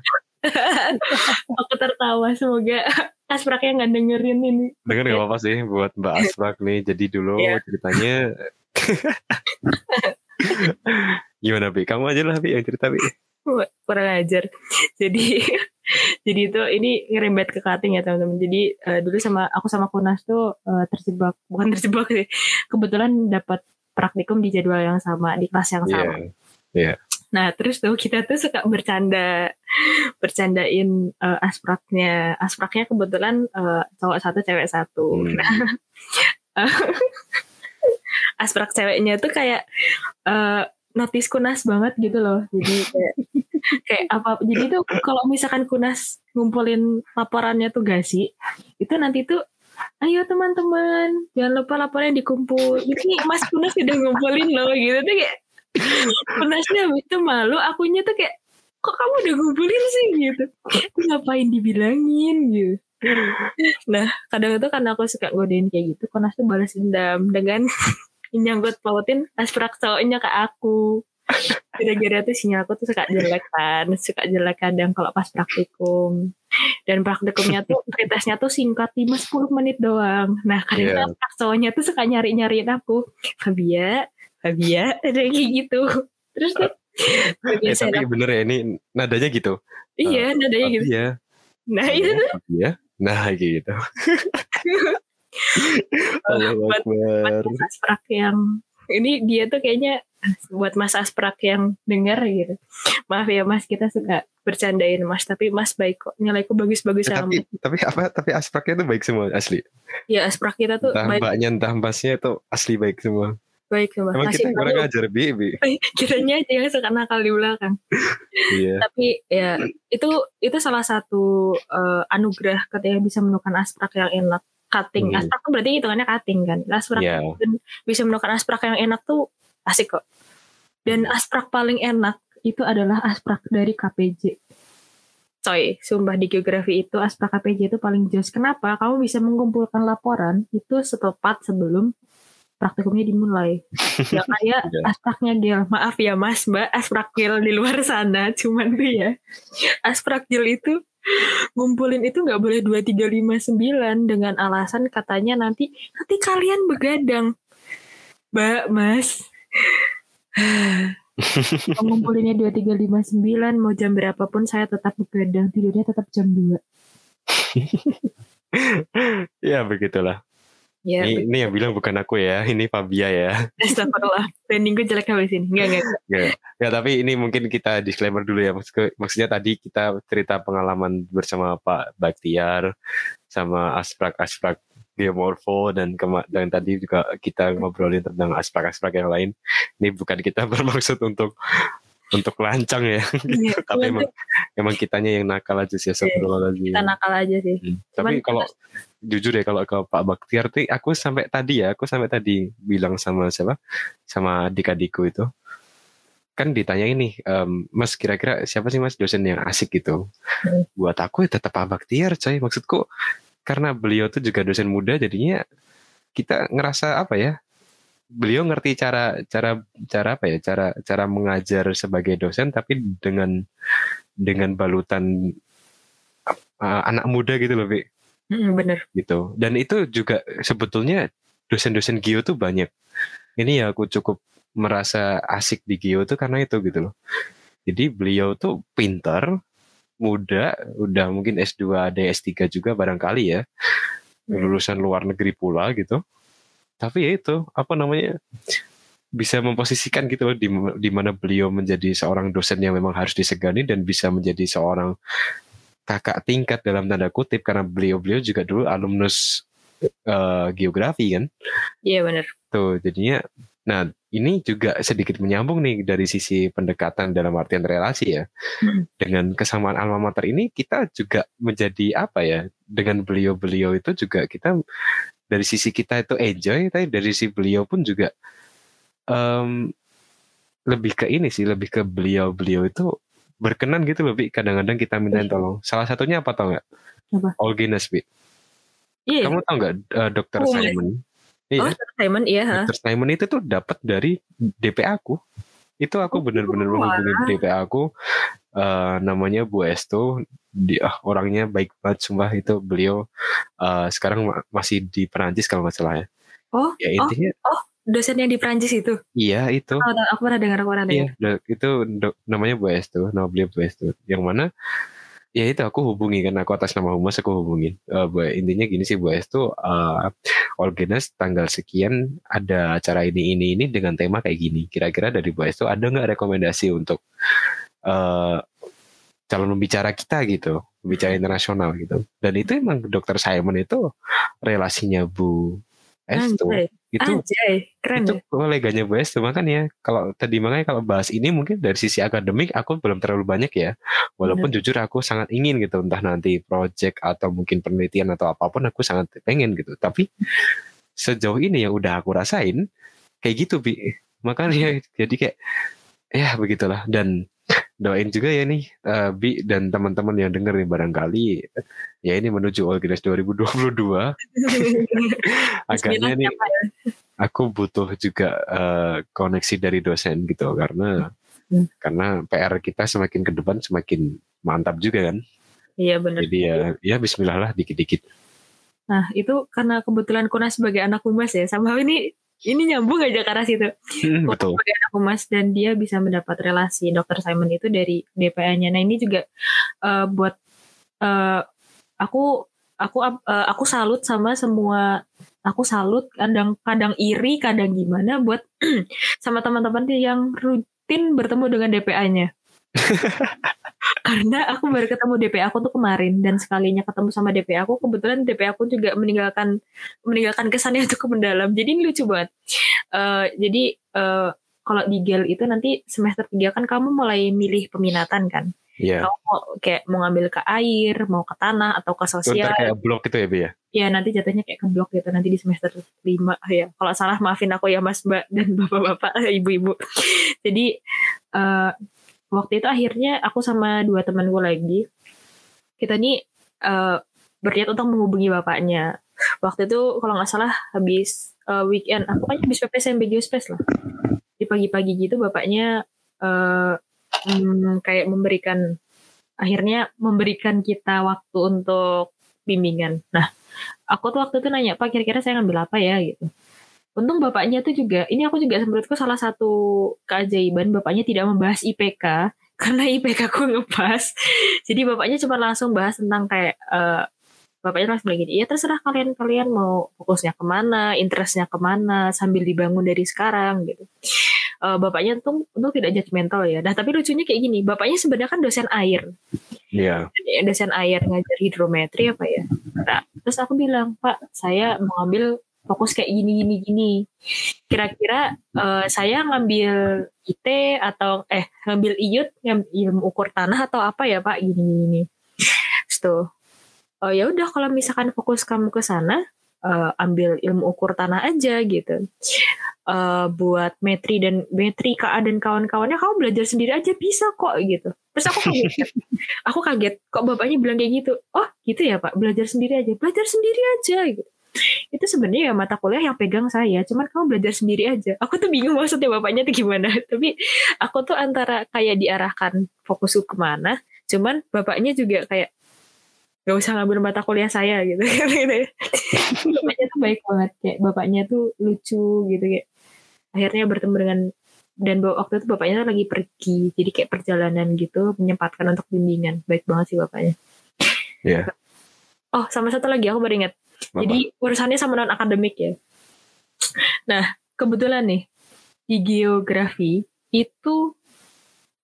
[LAUGHS] Aku tertawa semoga Aspraknya nggak dengerin ini. Denger nggak apa-apa sih buat Mbak Asprak nih. Jadi dulu yeah. ceritanya gimana Bi? Kamu aja lah Bi yang cerita Bi. Kurang ajar. Jadi [LAUGHS] jadi itu ini ngerembet ke cutting ya teman-teman. Jadi uh, dulu sama aku sama Kunas tuh uh, terjebak, [LAUGHS] bukan terjebak sih. Kebetulan dapat praktikum di jadwal yang sama di kelas yang sama. Yeah. Yeah. Nah terus tuh kita tuh suka bercanda, bercandain uh, aspraknya. Aspraknya kebetulan uh, cowok satu, cewek satu. Hmm. Nah, [LAUGHS] asprak ceweknya tuh kayak uh, notis kunas banget gitu loh. Jadi kayak [LAUGHS] kayak apa? Jadi tuh kalau misalkan kunas ngumpulin laporannya tuh gak sih? Itu nanti tuh ayo teman-teman jangan lupa laporan dikumpul ini Mas Kunas sudah ngumpulin loh gitu tuh kayak Kunasnya itu malu akunya tuh kayak kok kamu udah ngumpulin sih gitu ngapain dibilangin gitu nah kadang itu karena aku suka godain kayak gitu Kunas tuh balas dendam dengan [LAUGHS] nyangkut pautin asprak cowoknya ke aku. Gara-gara tuh sinyalku tuh suka jelek kan suka jelek kadang kalau pas praktikum. Dan praktikumnya tuh pretesnya tuh singkat 5-10 menit doang. Nah kadang yeah. cowoknya tuh suka nyari-nyariin aku. Fabia Fabia [LAUGHS] ada kayak gitu. Terus tuh eh, tapi aku, bener ya ini nadanya gitu. Iya uh, nadanya gitu. Fabia. nah itu tuh Fabia. Nah gitu [LAUGHS] [LAUGHS] Allah buat, buat yang ini dia tuh kayaknya buat Mas Asprak yang dengar gitu. Maaf ya Mas, kita suka bercandain Mas, tapi Mas baik kok. Nilaiku bagus-bagus ya, tapi, tapi apa? Tapi Aspraknya itu baik semua asli. Ya Asprak kita tuh entah baik. mbaknya entah mbasnya itu asli baik semua. Baik semua. Emang kita kurang ajar bi, bi. [LAUGHS] Kiranya aja yang suka nakal di belakang. iya. Tapi ya itu itu salah satu uh, anugerah ketika bisa menemukan Asprak yang enak cutting hmm. asprak tuh berarti hitungannya cutting kan asprak yeah. bisa menemukan asprak yang enak tuh asik kok dan asprak paling enak itu adalah asprak dari KPJ coy sumpah di geografi itu asprak KPJ itu paling jelas kenapa kamu bisa mengumpulkan laporan itu setepat sebelum praktikumnya dimulai. Gak [LAUGHS] kayak iya. aspraknya Gil. Maaf ya mas, mbak asprak Gil di luar sana. Cuman tuh ya, asprak Gil itu ngumpulin itu nggak boleh dua tiga lima sembilan dengan alasan katanya nanti nanti kalian begadang. Mbak, Mas. [LAUGHS] ngumpulinnya dua tiga lima sembilan mau jam berapapun saya tetap begadang tidurnya tetap jam dua [LAUGHS] ya begitulah. Ya, ini, ini yang bilang bukan aku ya, [LAUGHS] ini Fabia ya. Astagfirullah, branding gue jelek habis ini. Enggak, enggak. ya, ya, tapi ini mungkin kita disclaimer dulu ya. Maksud, maksudnya tadi kita cerita pengalaman bersama Pak Baktiar, sama asprak-asprak geomorfo dan kema dan tadi juga kita ngobrolin tentang asprak-asprak yang lain. Ini bukan kita [LAUGHS] bermaksud untuk untuk lancang ya gitu. Ya, [LAUGHS] tapi emang emang kitanya yang nakal aja sih astagfirullahaladzim kita nakal aja sih hmm. tapi kalau jujur ya kalau ke Pak Baktiar tuh aku sampai tadi ya aku sampai tadi bilang sama siapa? Sama adik-adikku itu. Kan ditanya ini um, Mas kira-kira siapa sih Mas dosen yang asik gitu? Hmm. buat aku ya tetap Pak Baktiar coy. Maksudku karena beliau tuh juga dosen muda jadinya kita ngerasa apa ya? Beliau ngerti cara cara cara apa ya? Cara cara mengajar sebagai dosen tapi dengan dengan balutan uh, anak muda gitu loh Bi. Mm, bener. Gitu. Dan itu juga sebetulnya dosen-dosen Geo tuh banyak. Ini ya aku cukup merasa asik di Geo tuh karena itu gitu loh. Jadi beliau tuh pintar muda udah mungkin S2 ada S3 juga barangkali ya. Lulusan luar negeri pula gitu. Tapi ya itu apa namanya bisa memposisikan gitu loh di, di mana beliau menjadi seorang dosen yang memang harus disegani dan bisa menjadi seorang kakak tingkat dalam tanda kutip karena beliau-beliau juga dulu alumnus uh, geografi kan. Iya benar. Tuh jadinya nah ini juga sedikit menyambung nih dari sisi pendekatan dalam artian relasi ya. Hmm. Dengan kesamaan alma mater ini kita juga menjadi apa ya? Dengan beliau-beliau itu juga kita dari sisi kita itu enjoy, tapi dari sisi beliau pun juga um, lebih ke ini sih, lebih ke beliau-beliau itu berkenan gitu lebih kadang-kadang kita minta iya. tolong. Salah satunya apa tau nggak? Apa? Olginas, Bi. Iya. Kamu tau nggak uh, Dokter oh, Simon? Iya. Oh, Dr. Simon, iya. Dokter Simon itu tuh dapat dari DPA aku. Itu aku oh, bener-bener oh, menghubungi DPA aku. Uh, namanya Bu Esto dia ah, orangnya baik banget sumpah itu beliau uh, sekarang masih di Perancis kalau nggak salah ya. Oh, ya intinya. Oh, oh, dosen yang di Perancis itu. Iya itu. Oh, aku pernah dengar, aku pernah dengar. Iya, itu do, namanya Bu Esto, nama beliau Bu Esto. Yang mana ya itu aku hubungi kan aku atas nama humas aku hubungin uh, bu, intinya gini sih Bu Esto uh, Olgenes tanggal sekian ada acara ini ini ini dengan tema kayak gini kira-kira dari Bu Esto ada nggak rekomendasi untuk uh, calon pembicara kita gitu, pembicara internasional gitu. Dan itu emang dokter Simon itu relasinya Bu Esto. Itu Anjay, keren itu ya? koleganya Bu Esto makanya kalau tadi makanya kalau bahas ini mungkin dari sisi akademik aku belum terlalu banyak ya. Walaupun Bener. jujur aku sangat ingin gitu entah nanti project atau mungkin penelitian atau apa pun aku sangat pengen gitu. Tapi sejauh ini yang udah aku rasain kayak gitu bi. Makanya jadi kayak ya begitulah dan doain juga ya nih uh, Bi dan teman-teman yang denger nih barangkali ya ini menuju Olgres [LAUGHS] 2022 [LAUGHS] agaknya nih ya? aku butuh juga uh, koneksi dari dosen gitu karena hmm. karena PR kita semakin ke depan semakin mantap juga kan iya benar jadi ya ya Bismillah lah dikit-dikit nah itu karena kebetulan Kuna sebagai anak humas ya sama ini ini nyambung aja ke arah situ. Hmm, betul. anak humas dan dia bisa mendapat relasi dokter Simon itu dari DPA-nya. Nah ini juga uh, buat uh, aku aku uh, aku salut sama semua aku salut kadang kadang iri kadang gimana buat [CLEARS THROAT] sama teman-teman yang rutin bertemu dengan DPA-nya. [LAUGHS] karena aku baru ketemu DP aku tuh kemarin dan sekalinya ketemu sama DP aku kebetulan DP aku juga meninggalkan meninggalkan kesannya untuk mendalam jadi ini lucu banget uh, jadi uh, kalau di GEL itu nanti semester 3 kan kamu mulai milih peminatan kan Yeah. Kamu mau kayak mau ngambil ke air, mau ke tanah atau ke sosial. kayak blok gitu ya, Bi ya? Iya, nanti jatuhnya kayak ke blok gitu nanti di semester 5 ya. Kalau salah maafin aku ya Mas Mbak dan [LAUGHS] Bapak-bapak, Ibu-ibu. Jadi uh, waktu itu akhirnya aku sama dua teman gue lagi. Kita nih uh, berniat untuk menghubungi bapaknya. Waktu itu kalau nggak salah habis uh, weekend aku kan habis PPSMB Geospes lah. Di pagi-pagi gitu bapaknya uh, hmm, kayak memberikan akhirnya memberikan kita waktu untuk bimbingan. Nah aku tuh waktu itu nanya pak kira-kira saya ngambil apa ya? gitu untung bapaknya tuh juga ini aku juga menurutku salah satu keajaiban bapaknya tidak membahas IPK [LAUGHS] karena IPK aku ngepas jadi bapaknya cuma langsung bahas tentang kayak uh, bapaknya langsung bilang gini ya terserah kalian kalian mau fokusnya ke mana interestnya ke mana sambil dibangun dari sekarang gitu uh, bapaknya tuh untuk tidak judgmental ya nah tapi lucunya kayak gini bapaknya sebenarnya kan dosen air Iya. yeah. dosen air ngajar hidrometri apa ya nah, terus aku bilang pak saya mau ambil fokus kayak gini gini gini. Kira-kira uh, saya ngambil IT atau eh ngambil IUT ngambil ilmu ukur tanah atau apa ya pak? Gini gini tuh oh ya udah kalau misalkan fokus kamu ke sana uh, ambil ilmu ukur tanah aja gitu. Uh, buat metri dan metri KA dan kawan-kawannya kamu belajar sendiri aja bisa kok gitu. Terus aku kaget. Aku kaget. Kok bapaknya bilang kayak gitu? Oh gitu ya pak. Belajar sendiri aja. Belajar sendiri aja gitu itu sebenarnya ya mata kuliah yang pegang saya cuman kamu belajar sendiri aja. Aku tuh bingung maksudnya bapaknya tuh gimana. [LAUGHS] Tapi aku tuh antara kayak diarahkan fokusku ke mana cuman bapaknya juga kayak gak usah ngambil mata kuliah saya [LAUGHS] gitu bapaknya tuh baik banget kayak bapaknya tuh lucu gitu kayak akhirnya bertemu dengan dan waktu itu bapaknya lagi pergi jadi kayak perjalanan gitu menyempatkan untuk bimbingan. Baik banget sih bapaknya. Iya. Yeah. oh sama satu lagi aku baru ingat Bapak. Jadi urusannya sama non akademik ya. Nah kebetulan nih di geografi itu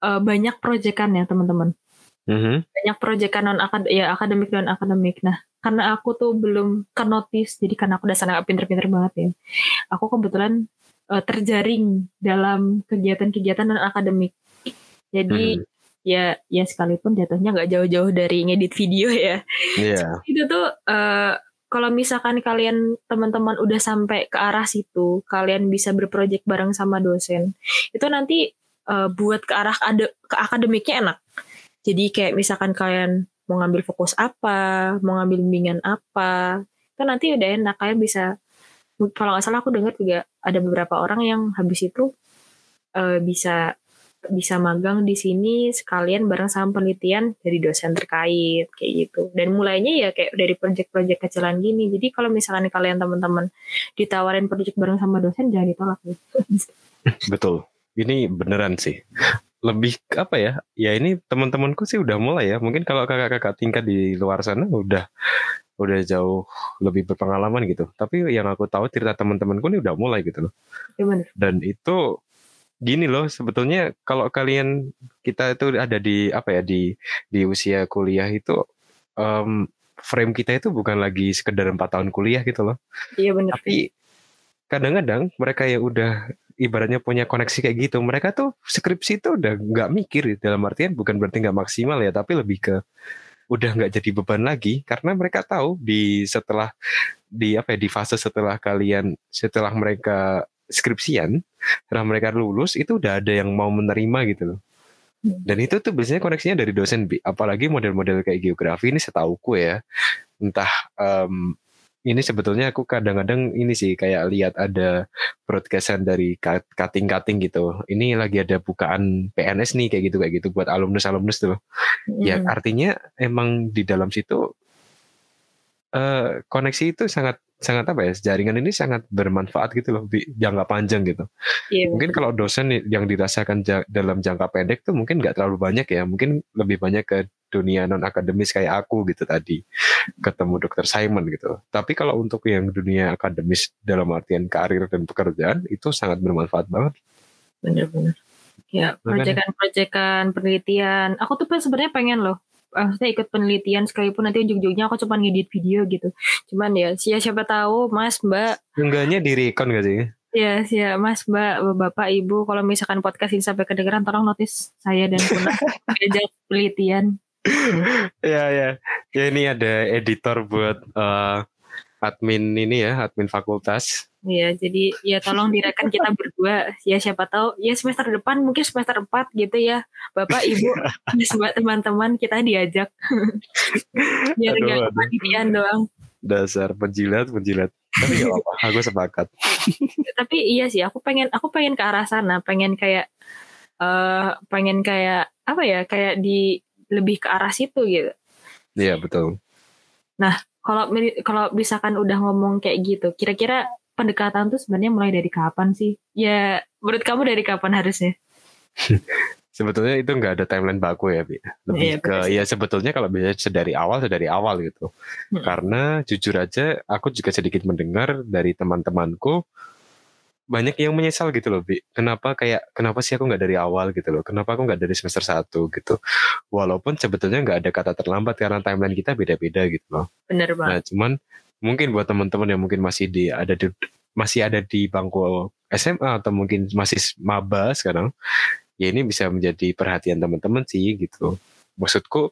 uh, banyak proyekan ya teman-teman. Mm-hmm. Banyak proyekan non akad ya akademik non akademik. Nah karena aku tuh belum ke notice jadi karena aku udah sangat pinter-pinter banget ya. Aku kebetulan uh, terjaring dalam kegiatan-kegiatan non akademik. Jadi mm-hmm ya ya sekalipun jatuhnya nggak jauh-jauh dari ngedit video ya. Yeah. itu tuh uh, kalau misalkan kalian teman-teman udah sampai ke arah situ, kalian bisa berproyek bareng sama dosen. Itu nanti uh, buat ke arah ade, ke akademiknya enak. Jadi kayak misalkan kalian mau ngambil fokus apa, mau ngambil bimbingan apa, itu nanti udah enak kalian bisa kalau nggak salah aku dengar juga ada beberapa orang yang habis itu uh, bisa bisa magang di sini sekalian bareng sama penelitian dari dosen terkait kayak gitu. Dan mulainya ya kayak dari proyek-proyek kecilan gini. Jadi kalau misalkan kalian teman-teman ditawarin proyek bareng sama dosen jangan ditolak gitu. [LAUGHS] Betul. Ini beneran sih. Lebih apa ya? Ya ini teman-temanku sih udah mulai ya. Mungkin kalau kakak-kakak tingkat di luar sana udah udah jauh lebih berpengalaman gitu. Tapi yang aku tahu cerita teman-temanku ini udah mulai gitu loh. Ya. Dan itu gini loh sebetulnya kalau kalian kita itu ada di apa ya di di usia kuliah itu um, frame kita itu bukan lagi sekedar empat tahun kuliah gitu loh. Iya benar. Tapi kadang-kadang mereka yang udah ibaratnya punya koneksi kayak gitu, mereka tuh skripsi itu udah nggak mikir dalam artian bukan berarti nggak maksimal ya, tapi lebih ke udah nggak jadi beban lagi karena mereka tahu di setelah di apa ya di fase setelah kalian setelah mereka skripsian setelah mereka lulus itu udah ada yang mau menerima gitu loh hmm. dan itu tuh biasanya koneksinya dari dosen apalagi model-model kayak geografi ini setauku ya entah um, ini sebetulnya aku kadang-kadang ini sih kayak lihat ada broadcastan dari cutting-cutting gitu. Ini lagi ada bukaan PNS nih kayak gitu kayak gitu buat alumnus-alumnus tuh. Ya, hmm. Ya artinya emang di dalam situ uh, koneksi itu sangat sangat apa ya jaringan ini sangat bermanfaat gitu loh di jangka panjang gitu. Iya, mungkin kalau dosen yang dirasakan dalam jangka pendek tuh mungkin nggak terlalu banyak ya, mungkin lebih banyak ke dunia non akademis kayak aku gitu tadi ketemu dokter Simon gitu. Tapi kalau untuk yang dunia akademis dalam artian karir dan pekerjaan itu sangat bermanfaat banget. Benar-benar. Ya, proyekan-proyekan penelitian. Aku tuh sebenarnya pengen loh maksudnya ikut penelitian sekalipun nanti ujung-ujungnya aku cuma ngedit video gitu. Cuman ya siapa siapa tahu Mas Mbak. Enggaknya di recon gak sih? Ya, ya Mas, Mbak, Bapak, Ibu, kalau misalkan podcast ini sampai kedengeran, tolong notis saya dan Kuna [LAUGHS] diajak penelitian. ya, ya. Ya ini ada editor buat uh, admin ini ya, admin fakultas. Iya, jadi ya tolong direkan kita berdua. Ya siapa tahu ya semester depan mungkin semester 4 gitu ya. Bapak, Ibu, [LAUGHS] teman-teman kita diajak. [LAUGHS] Biar enggak kepanitian doang. Dasar penjilat, penjilat. Tapi gak apa, aku sepakat. [LAUGHS] Tapi iya sih, aku pengen aku pengen ke arah sana, pengen kayak uh, pengen kayak apa ya, kayak di lebih ke arah situ gitu. Iya, betul. Nah, kalau kalau misalkan udah ngomong kayak gitu, kira-kira pendekatan tuh sebenarnya mulai dari kapan sih? Ya, menurut kamu dari kapan harusnya? [LAUGHS] sebetulnya itu nggak ada timeline baku ya Bi. lebih Iya, ke betul sih. ya sebetulnya kalau bisa sedari awal sedari awal gitu Hmm. karena jujur aja aku juga sedikit mendengar dari teman-temanku banyak yang menyesal gitu loh Bi kenapa kayak kenapa sih aku nggak dari awal gitu loh kenapa aku nggak dari semester 1 gitu walaupun sebetulnya nggak ada kata terlambat karena timeline kita beda-beda gitu loh bener banget Nah, cuman mungkin buat teman-teman yang mungkin masih di ada di masih ada di bangku SMA atau mungkin masih maba sekarang, ya ini bisa menjadi perhatian teman-teman sih gitu. Maksudku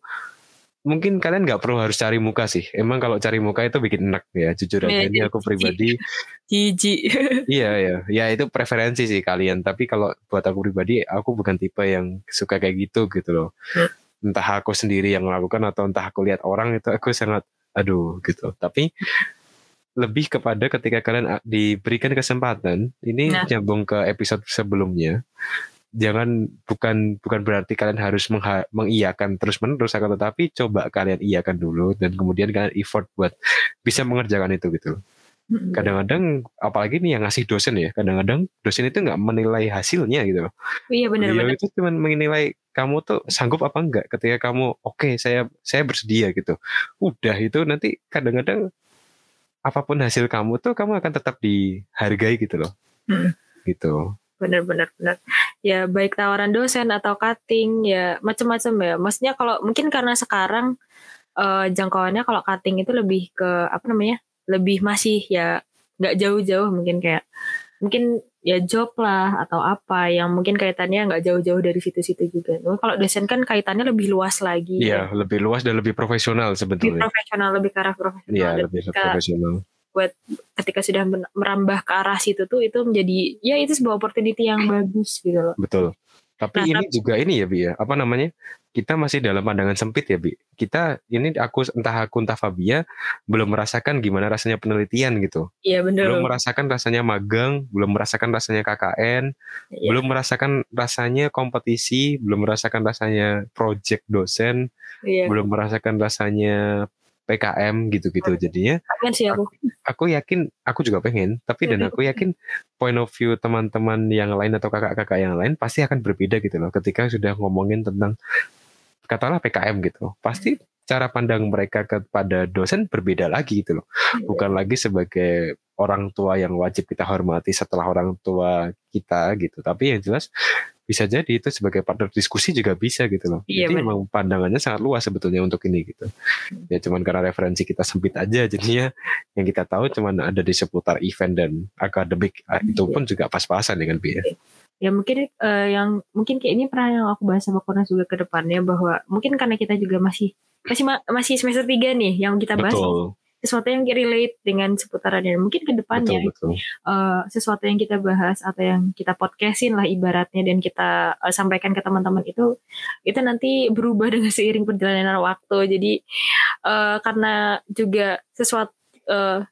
mungkin kalian nggak perlu harus cari muka sih. Emang kalau cari muka itu bikin enak ya. Jujur aja Iya, ini aku jijik. pribadi jijik [LAUGHS] iya ya. Ya itu preferensi sih kalian. Tapi kalau buat aku pribadi aku bukan tipe yang suka kayak gitu gitu loh. Hmm. Entah aku sendiri yang melakukan atau entah aku lihat orang itu aku sangat aduh gitu. Tapi lebih kepada ketika kalian a- diberikan kesempatan, ini Nah. nyambung ke episode sebelumnya. Jangan bukan bukan berarti kalian harus mengha- mengiyakan terus menerus akan tetapi coba kalian iyakan dulu dan kemudian kalian effort buat bisa mengerjakan itu gitu. Kadang-kadang apalagi nih yang ngasih dosen ya, kadang-kadang dosen itu nggak menilai hasilnya gitu. iya Beliau bener-bener itu cuma menilai kamu tuh sanggup apa enggak ketika kamu oke saya saya bersedia gitu. Udah itu nanti kadang-kadang apa pun hasil kamu tuh kamu akan tetap dihargai gitu loh. Hmm. Gitu. bener-bener bener ya baik tawaran dosen atau cutting ya macam-macam ya maksudnya kalau mungkin karena sekarang eh, jangkauannya kalau cutting itu lebih ke apa namanya lebih masih ya nggak jauh-jauh mungkin kayak mungkin ya job lah atau apa yang mungkin kaitannya nggak jauh-jauh dari situ-situ juga. Tapi Kalau dosen kan kaitannya lebih luas lagi. Iya, lebih luas dan lebih profesional Lebih sebetulnya. profesional, lebih ke arah profesional. Iya, lebih ketika, profesional. ketika sudah merambah ke arah situ tuh itu menjadi ya itu sebuah opportunity yang bagus gitu loh. Betul. Tapi Nah, ini juga ini ya Bi ya, apa namanya? Kita masih dalam pandangan sempit ya Bi. Kita ini aku entah aku entah Fabia belum merasakan gimana rasanya penelitian gitu. Iya bener. Belum merasakan rasanya magang, belum merasakan rasanya KKN, Iya. belum merasakan rasanya kompetisi, belum merasakan rasanya project dosen, Iya. belum merasakan rasanya PKM gitu-gitu. Jadinya Pengen sih aku. aku yakin aku juga pengen tapi dan aku yakin point of view teman-teman yang lain atau kakak-kakak yang lain pasti akan berbeda gitu loh ketika sudah ngomongin tentang katakanlah PKM gitu. Pasti cara pandang mereka kepada dosen berbeda lagi gitu loh. Bukan lagi sebagai orang tua yang wajib kita hormati setelah orang tua kita gitu. Tapi yang jelas bisa jadi itu sebagai partner diskusi juga bisa gitu loh. Iya, jadi memang pandangannya sangat luas sebetulnya untuk ini gitu. Ya cuman karena referensi kita sempit aja jadinya yang kita tahu cuman ada di seputar event dan akademik Ah, itu pun juga pas-pasan dengan ya. ya mungkin eh, yang mungkin kayak ini pernah yang aku bahas sama Konas juga ke depannya bahwa mungkin karena kita juga masih masih ma- masih semester 3 nih yang kita bahas betul sesuatu yang relate dengan seputarannya. Mungkin ke betul depannya betul. Eh, sesuatu yang kita bahas atau yang kita podcastin lah ibaratnya dan kita eh, sampaikan ke teman-teman itu itu nanti berubah dengan seiring perjalanan waktu. Jadi eh, karena juga sesuatu eh,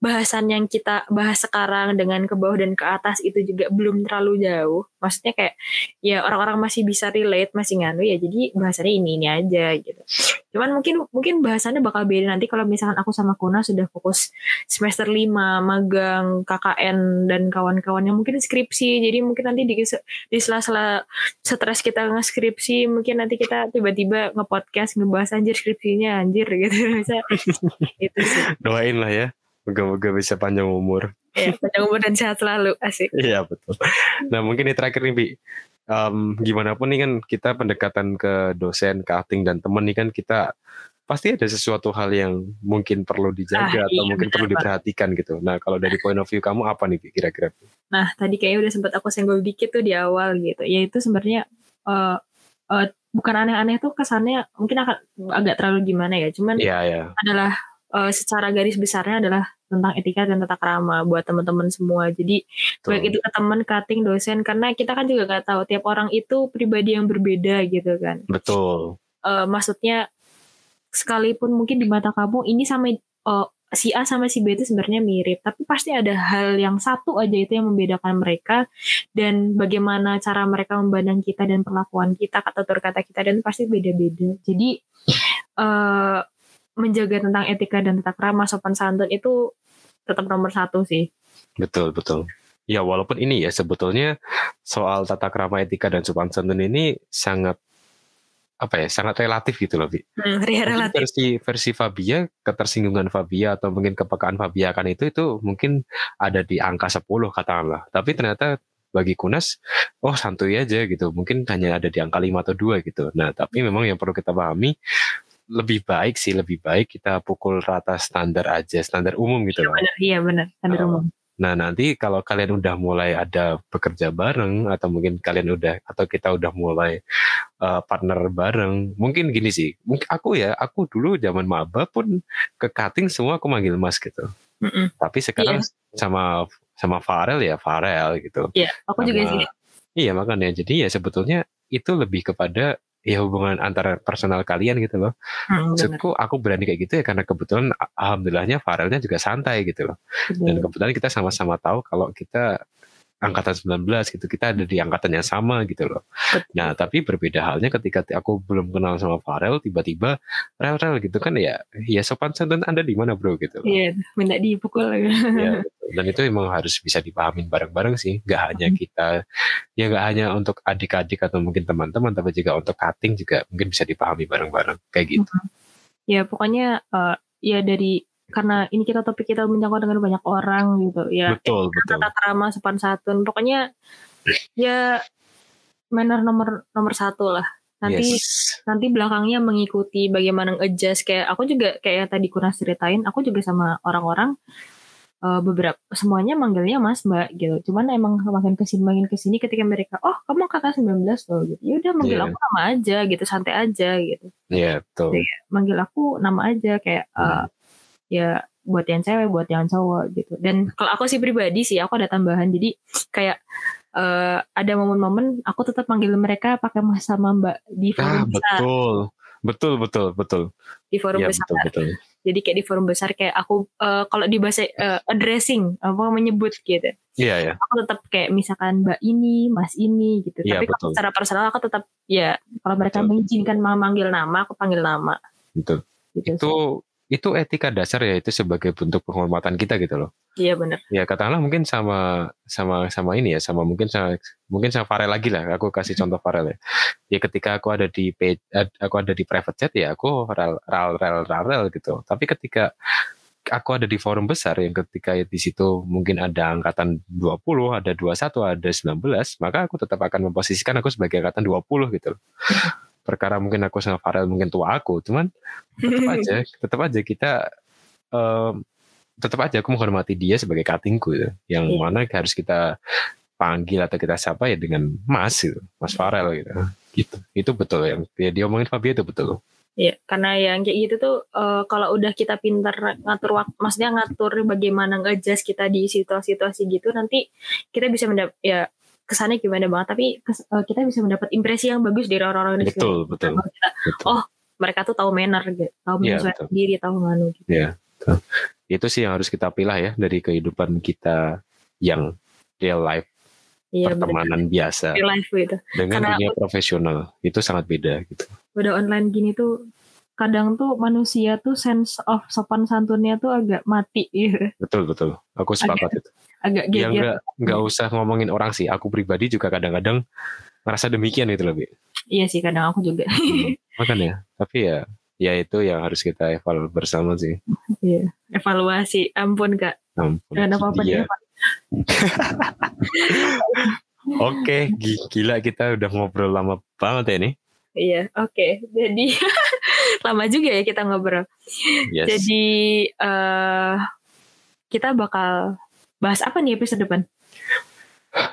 bahasan yang kita bahas sekarang dengan ke bawah dan ke atas itu juga belum terlalu jauh. Maksudnya kayak ya orang-orang masih bisa relate masih nganu ya jadi bahasannya ini ini aja gitu. Cuman mungkin mungkin bahasannya bakal beda nanti kalau misalkan aku sama Kuna sudah fokus semester 5 magang KKN dan kawan-kawannya mungkin skripsi. Jadi mungkin nanti di di sela-sela stres kita nge-skripsi mungkin nanti kita tiba-tiba nge-podcast ngebahas anjir skripsinya anjir gitu. [LAUGHS] Bisa itu sih. Doain lah ya moga-moga bisa panjang umur ya panjang umur dan sehat selalu asik Iya betul. Nah mungkin ini terakhir nih Bi. Em, gimana pun nih kan kita pendekatan ke dosen, ke acting dan temen nih kan kita pasti ada sesuatu hal yang mungkin perlu dijaga Ah, atau iya, mungkin benar, perlu Pak. diperhatikan gitu. Nah kalau dari point of view kamu apa nih kira-kira? Nah, tadi kayaknya udah sempat aku senggol dikit tuh di awal gitu. Yaitu sebenarnya eh eh, bukan aneh-aneh tuh kesannya mungkin akan agak terlalu gimana ya. Cuman Iya ya. adalah eh, secara garis besarnya adalah tentang etika dan tata krama buat teman-teman semua. Jadi baik itu ke teman, cutting, dosen karena kita kan juga nggak tahu tiap orang itu pribadi yang berbeda gitu kan. Betul. Eh, maksudnya sekalipun mungkin di mata kamu ini sama eh, si A sama si B itu sebenarnya mirip, tapi pasti ada hal yang satu aja itu yang membedakan mereka dan bagaimana cara mereka memandang kita dan perlakuan kita, kata kata kita dan pasti beda-beda. Jadi eh menjaga tentang etika dan tata krama sopan santun itu tetap nomor satu sih. Betul betul. Ya walaupun ini ya sebetulnya soal tata krama etika dan sopan santun ini sangat apa ya sangat relatif gitu loh, Bi. Hmm, ya, relatif. Versi versi Fabia, ketersinggungan Fabia atau mungkin kepekaan Fabia kan itu itu mungkin ada di angka 10 katakanlah. Tapi ternyata bagi Kunas, oh santuy aja gitu. Mungkin hanya ada di angka 5 atau 2 gitu. Nah, tapi memang yang perlu kita pahami lebih baik sih, lebih baik kita pukul rata standar aja, standar umum gitu Iya loh. iya benar, standar Oh. umum. Nah nanti kalau kalian udah mulai ada bekerja bareng atau mungkin kalian udah atau kita udah mulai uh, partner bareng, mungkin gini sih, mungkin aku ya, aku dulu zaman maba pun ke cutting semua aku manggil mas gitu. Mm-mm. Tapi sekarang sama sama Farel ya Farel gitu. Iya, aku juga Sama- sih. Iya makanya jadi ya sebetulnya itu lebih kepada ya hubungan antara personal kalian gitu loh. Hmm. Maksudku aku berani kayak gitu ya karena kebetulan alhamdulillahnya Farelnya juga santai gitu loh. Dan Betul. kebetulan kita sama-sama tahu kalau kita angkatan 19 gitu, kita ada di angkatan yang sama gitu loh. Nah, tapi berbeda halnya ketika ti- aku belum kenal sama Farel, tiba-tiba rel-rel gitu kan ya, ya sopan santun Anda di mana bro gitu loh. Iya, minta dipukul. Ya, dan itu emang harus bisa dipahamin bareng-bareng sih, nggak hanya Hmm. kita, ya nggak hanya untuk adik-adik atau mungkin teman-teman, tapi juga untuk cutting juga mungkin bisa dipahami bareng-bareng kayak gitu. ya pokoknya eh, ya dari karena ini kita topik kita menjangkau dengan banyak orang gitu ya Betul, betul. tata krama sopan santun pokoknya ya manner nomor nomor satu lah nanti Yes. nanti belakangnya mengikuti bagaimana adjust kayak aku juga kayak yang tadi Kunas ceritain aku juga sama orang-orang eh, beberapa semuanya manggilnya Mas Mbak gitu cuman emang makin ke sini makin ke sini ketika mereka oh kamu kakak 19 loh gitu ya udah manggil Iya. aku nama aja gitu santai aja gitu Iya, betul. Iya. manggil aku nama aja kayak eh, Hmm. Ya buat yang cewek buat yang cowok gitu dan kalau aku sih pribadi sih aku ada tambahan jadi kayak eh, ada momen-momen aku tetap manggil mereka pakai mas sama mbak di Ah, forum besar betul. Betul, betul, betul. di forum Iya, besar betul, betul. jadi kayak di forum besar kayak aku eh, kalau di bahasa eh, addressing apa menyebut gitu Iya, ya. aku tetap kayak misalkan mbak ini mas ini gitu Iya, tapi kalau betul. secara personal aku tetap ya kalau mereka Betul. mengizinkan memanggil nama aku panggil nama Betul. gitu Itu itu etika dasar ya itu sebagai bentuk penghormatan kita gitu loh. iya benar Ya katakanlah mungkin sama sama sama ini ya, sama mungkin sama mungkin sama Farel lagi lah. Aku kasih contoh Farel ya. Ya ketika aku ada di ad- aku ada di private chat ya aku rel rel rel rel, rel gitu. Tapi ketika aku ada di forum besar yang ketika di situ mungkin ada angkatan 20, ada 21, ada 19, maka aku tetap akan memposisikan aku sebagai angkatan 20 gitu loh. Perkara mungkin aku sama Farel mungkin tua aku, cuman tetap [LAUGHS] aja, tetap aja kita em, tetap aja aku menghormati dia sebagai cuttingku gitu. yang Iya. mana harus kita panggil atau kita sapa ya dengan Mas gitu, Mas Farel gitu. Gitu. Itu betul yang ya, dia omongin Fabio itu betul. Iya, karena yang kayak gitu tuh eh, kalau udah kita pintar ngatur waktu, maksudnya ngatur bagaimana nge-adjust kita di situasi-situasi gitu, nanti kita bisa mendapat ya kesannya gimana banget, tapi kes- eh, kita bisa mendapat impresi yang bagus dari orang-orang di sekitar Betul, betul. Kita, Betul. Oh, mereka tuh tahu manner gitu, tahu Iya, menyesuaikan betul. diri, tahu nganu gitu. Itu sih yang harus kita pilah ya dari kehidupan kita yang real life Iya, pertemanan biasa Real life gitu. dengan Karena dunia profesional itu sangat beda gitu. Udah online gini tuh kadang tuh manusia tuh sense of sopan santunnya tuh agak mati [LAUGHS] gitu. Betul betul. Aku sepakat itu. Agak Ya geger. nggak nggak usah ngomongin orang sih. Aku pribadi juga kadang-kadang ngerasa demikian itu lebih. Iya sih kadang aku juga. [LAUGHS] Makanya. Tapi ya ya itu yang harus kita evaluasi bersama sih. Iya. Evaluasi. Ampun Kak. Ampun, Gak ada apa-apa dia. deh. Pak. [LAUGHS] Oke, gi- gila kita udah ngobrol lama banget ya ini. Iya, oke. Jadi [LAUGHS] lama juga ya kita ngobrol. Yes. Jadi eh kita bakal bahas apa nih episode depan?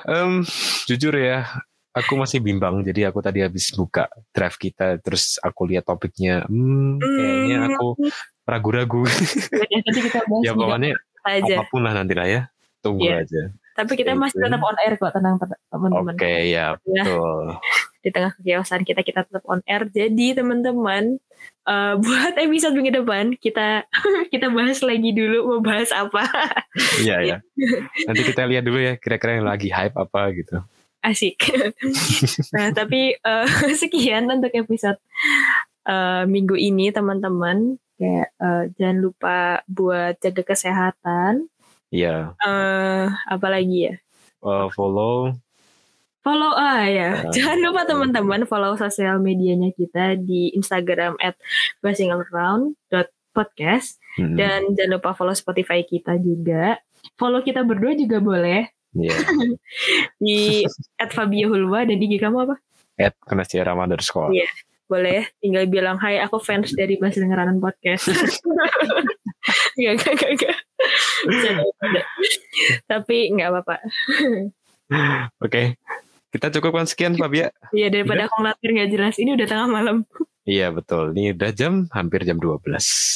Em, jujur ya, aku masih bimbang. Jadi aku tadi habis buka draft kita, terus aku lihat topiknya. Hmm, kayaknya aku ragu-ragu. Ya, bahas [LAUGHS] ya pokoknya aja. apa pun lah nanti lah ya. Tunggu Iya. aja. Tapi kita Oke. masih tetap on air kok, tenang teman-teman. Oke ya, Ya. betul. Di tengah kekiasan kita kita tetap on air. Jadi teman-teman eh, [LAUGHS] buat episode minggu depan kita [LAUGHS] kita bahas lagi dulu mau bahas apa. [LAUGHS] Iya ya. Nanti kita lihat dulu ya kira-kira yang lagi hype apa gitu. Asik. nah, tapi eh, sekian untuk episode eh, minggu ini teman-teman. Kayak eh, jangan lupa buat jaga kesehatan. Iya. eh apa lagi ya? uh, follow Follow ah ya. Ah, [LAUGHS] Jangan lupa betul. teman-teman follow sosial medianya kita di Instagram at podcast Hmm, dan jangan lupa follow Spotify kita juga. Follow kita berdua juga boleh iya. [LAUGHS] di at Fabio Hulwa dan IG kamu apa? At Kanasiarama underscore. Iya. Boleh tinggal bilang hai aku fans dari Bahasa Dengeranan Podcast. Gak, gak, gak, gak. Tapi nggak apa-apa. Oke. Kita cukupkan sekian Fabia. Iya daripada aku ngelatir nggak jelas. Ini udah tengah malam. Iya betul. Ini udah jam hampir jam 12.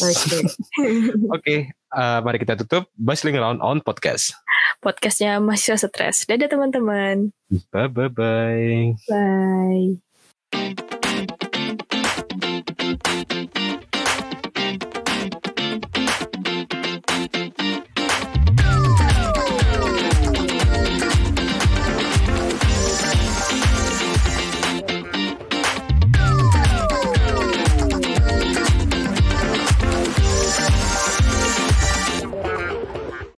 Oke. [LAUGHS] Oke. uh, mari kita tutup Bustling Around on Podcast. Podcastnya mahasiswa stres. Dadah teman-teman. Bye bye bye. Bye.